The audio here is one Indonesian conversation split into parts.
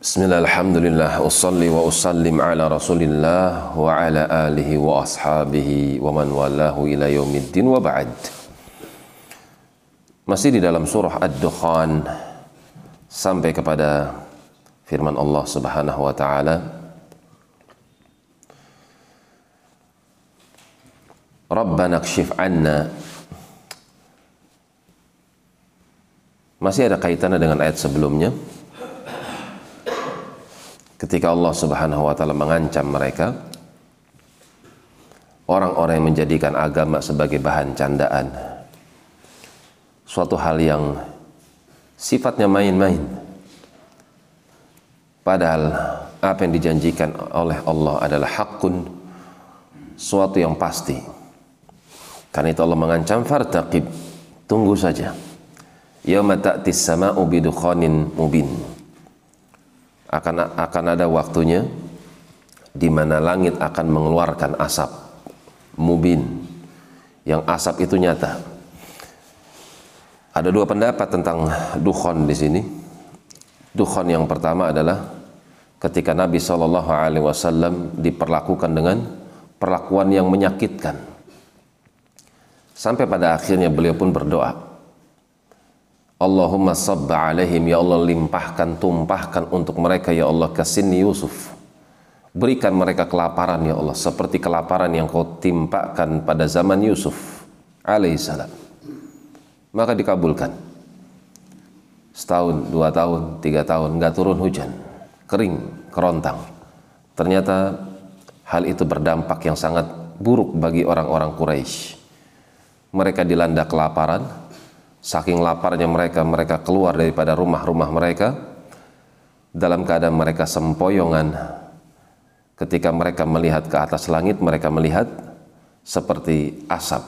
Bismillah, alhamdulillah, usalli wa usallim ala rasulillah wa ala alihi wa ashabihi wa man walahu ila yaumiddin wa ba'd. Masih di dalam surah Ad-Dukhan sampai kepada firman Allah Subhanahu wa taala. Rabbana kshif anna. Masih ada kaitannya dengan ayat sebelumnya ketika Allah Subhanahu wa taala mengancam mereka orang-orang yang menjadikan agama sebagai bahan candaan suatu hal yang sifatnya main-main. Padahal apa yang dijanjikan oleh Allah adalah hakun suatu yang pasti. Karena itu Allah mengancam fartaqib tunggu saja. Yauma ta'tis sama'u bidukhanin mubin akan akan ada waktunya di mana langit akan mengeluarkan asap mubin yang asap itu nyata. Ada dua pendapat tentang dukhon di sini. Dukhon yang pertama adalah ketika Nabi Shallallahu Alaihi Wasallam diperlakukan dengan perlakuan yang menyakitkan. Sampai pada akhirnya beliau pun berdoa, Allahumma sabba alaihim ya Allah limpahkan tumpahkan untuk mereka ya Allah ke sini Yusuf. Berikan mereka kelaparan ya Allah seperti kelaparan yang kau timpakan pada zaman Yusuf alaihissalam maka dikabulkan. Setahun dua tahun tiga tahun nggak turun hujan. Kering kerontang. Ternyata hal itu berdampak yang sangat buruk bagi orang-orang Quraisy. Mereka dilanda kelaparan Saking laparnya mereka, mereka keluar daripada rumah-rumah mereka dalam keadaan mereka sempoyongan. Ketika mereka melihat ke atas langit, mereka melihat seperti asap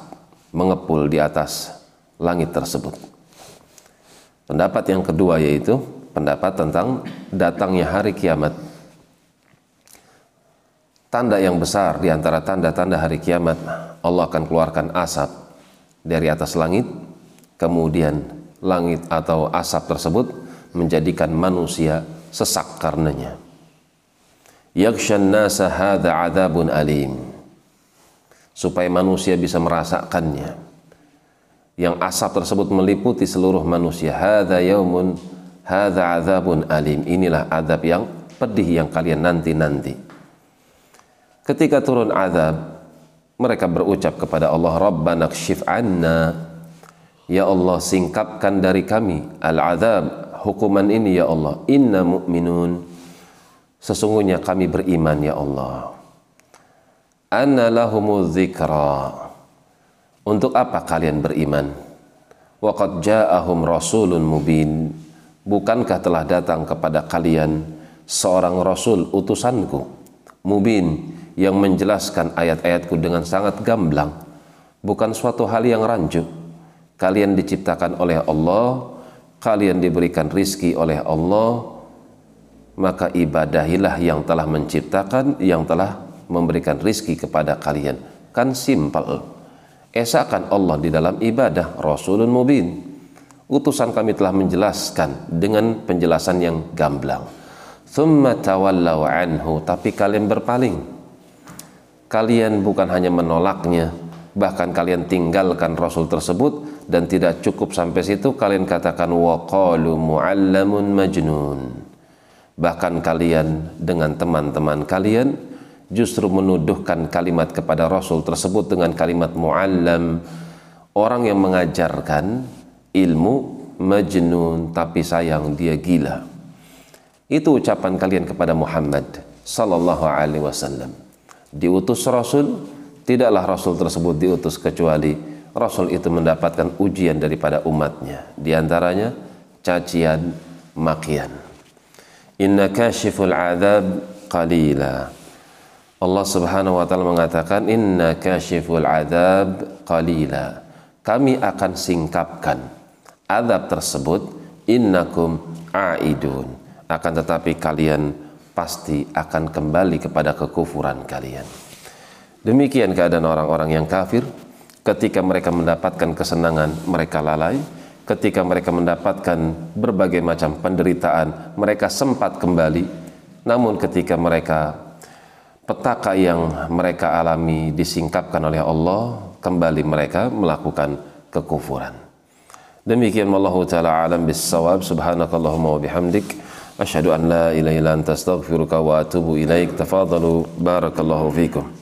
mengepul di atas langit tersebut. Pendapat yang kedua yaitu pendapat tentang datangnya hari kiamat. Tanda yang besar di antara tanda-tanda hari kiamat, Allah akan keluarkan asap dari atas langit kemudian langit atau asap tersebut menjadikan manusia sesak karenanya. Nasa hadha adabun alim. Supaya manusia bisa merasakannya. Yang asap tersebut meliputi seluruh manusia. Hadha yaumun hadha adabun alim. Inilah adab yang pedih yang kalian nanti-nanti. Ketika turun adab mereka berucap kepada Allah Rabbana kshif anna Ya Allah singkapkan dari kami al-azab hukuman ini ya Allah. Inna mu'minun. Sesungguhnya kami beriman ya Allah. Anna lahumuz untuk apa kalian beriman? Waqad ja'ahum rasulun mubin. Bukankah telah datang kepada kalian seorang rasul utusanku mubin yang menjelaskan ayat-ayatku dengan sangat gamblang? Bukan suatu hal yang rancu kalian diciptakan oleh Allah kalian diberikan rizki oleh Allah maka ibadahilah yang telah menciptakan yang telah memberikan rizki kepada kalian. Kan simpel. Esakan Allah di dalam ibadah Rasulun Mubin. Utusan kami telah menjelaskan dengan penjelasan yang gamblang. Thumma anhu tapi kalian berpaling. Kalian bukan hanya menolaknya bahkan kalian tinggalkan Rasul tersebut dan tidak cukup sampai situ kalian katakan waqalu muallamun majnun. Bahkan kalian dengan teman-teman kalian justru menuduhkan kalimat kepada Rasul tersebut dengan kalimat muallam. Orang yang mengajarkan ilmu majnun tapi sayang dia gila. Itu ucapan kalian kepada Muhammad sallallahu alaihi wasallam. Diutus Rasul tidaklah Rasul tersebut diutus kecuali Rasul itu mendapatkan ujian daripada umatnya. Di antaranya cacian, makian. Inna kashiful adab qalila. Allah Subhanahu wa taala mengatakan inna kashiful adab qalila. Kami akan singkapkan adab tersebut innakum aidun. Akan tetapi kalian pasti akan kembali kepada kekufuran kalian. Demikian keadaan orang-orang yang kafir. Ketika mereka mendapatkan kesenangan mereka lalai. Ketika mereka mendapatkan berbagai macam penderitaan, mereka sempat kembali. Namun ketika mereka petaka yang mereka alami disingkapkan oleh Allah, kembali mereka melakukan kekufuran. Demikian Allah taala alam bisawab subhanakallahumma wa bihamdik. Asyhadu an la ilaha illa anta wa atubu ilaik. Tafadalu barakallahu fikum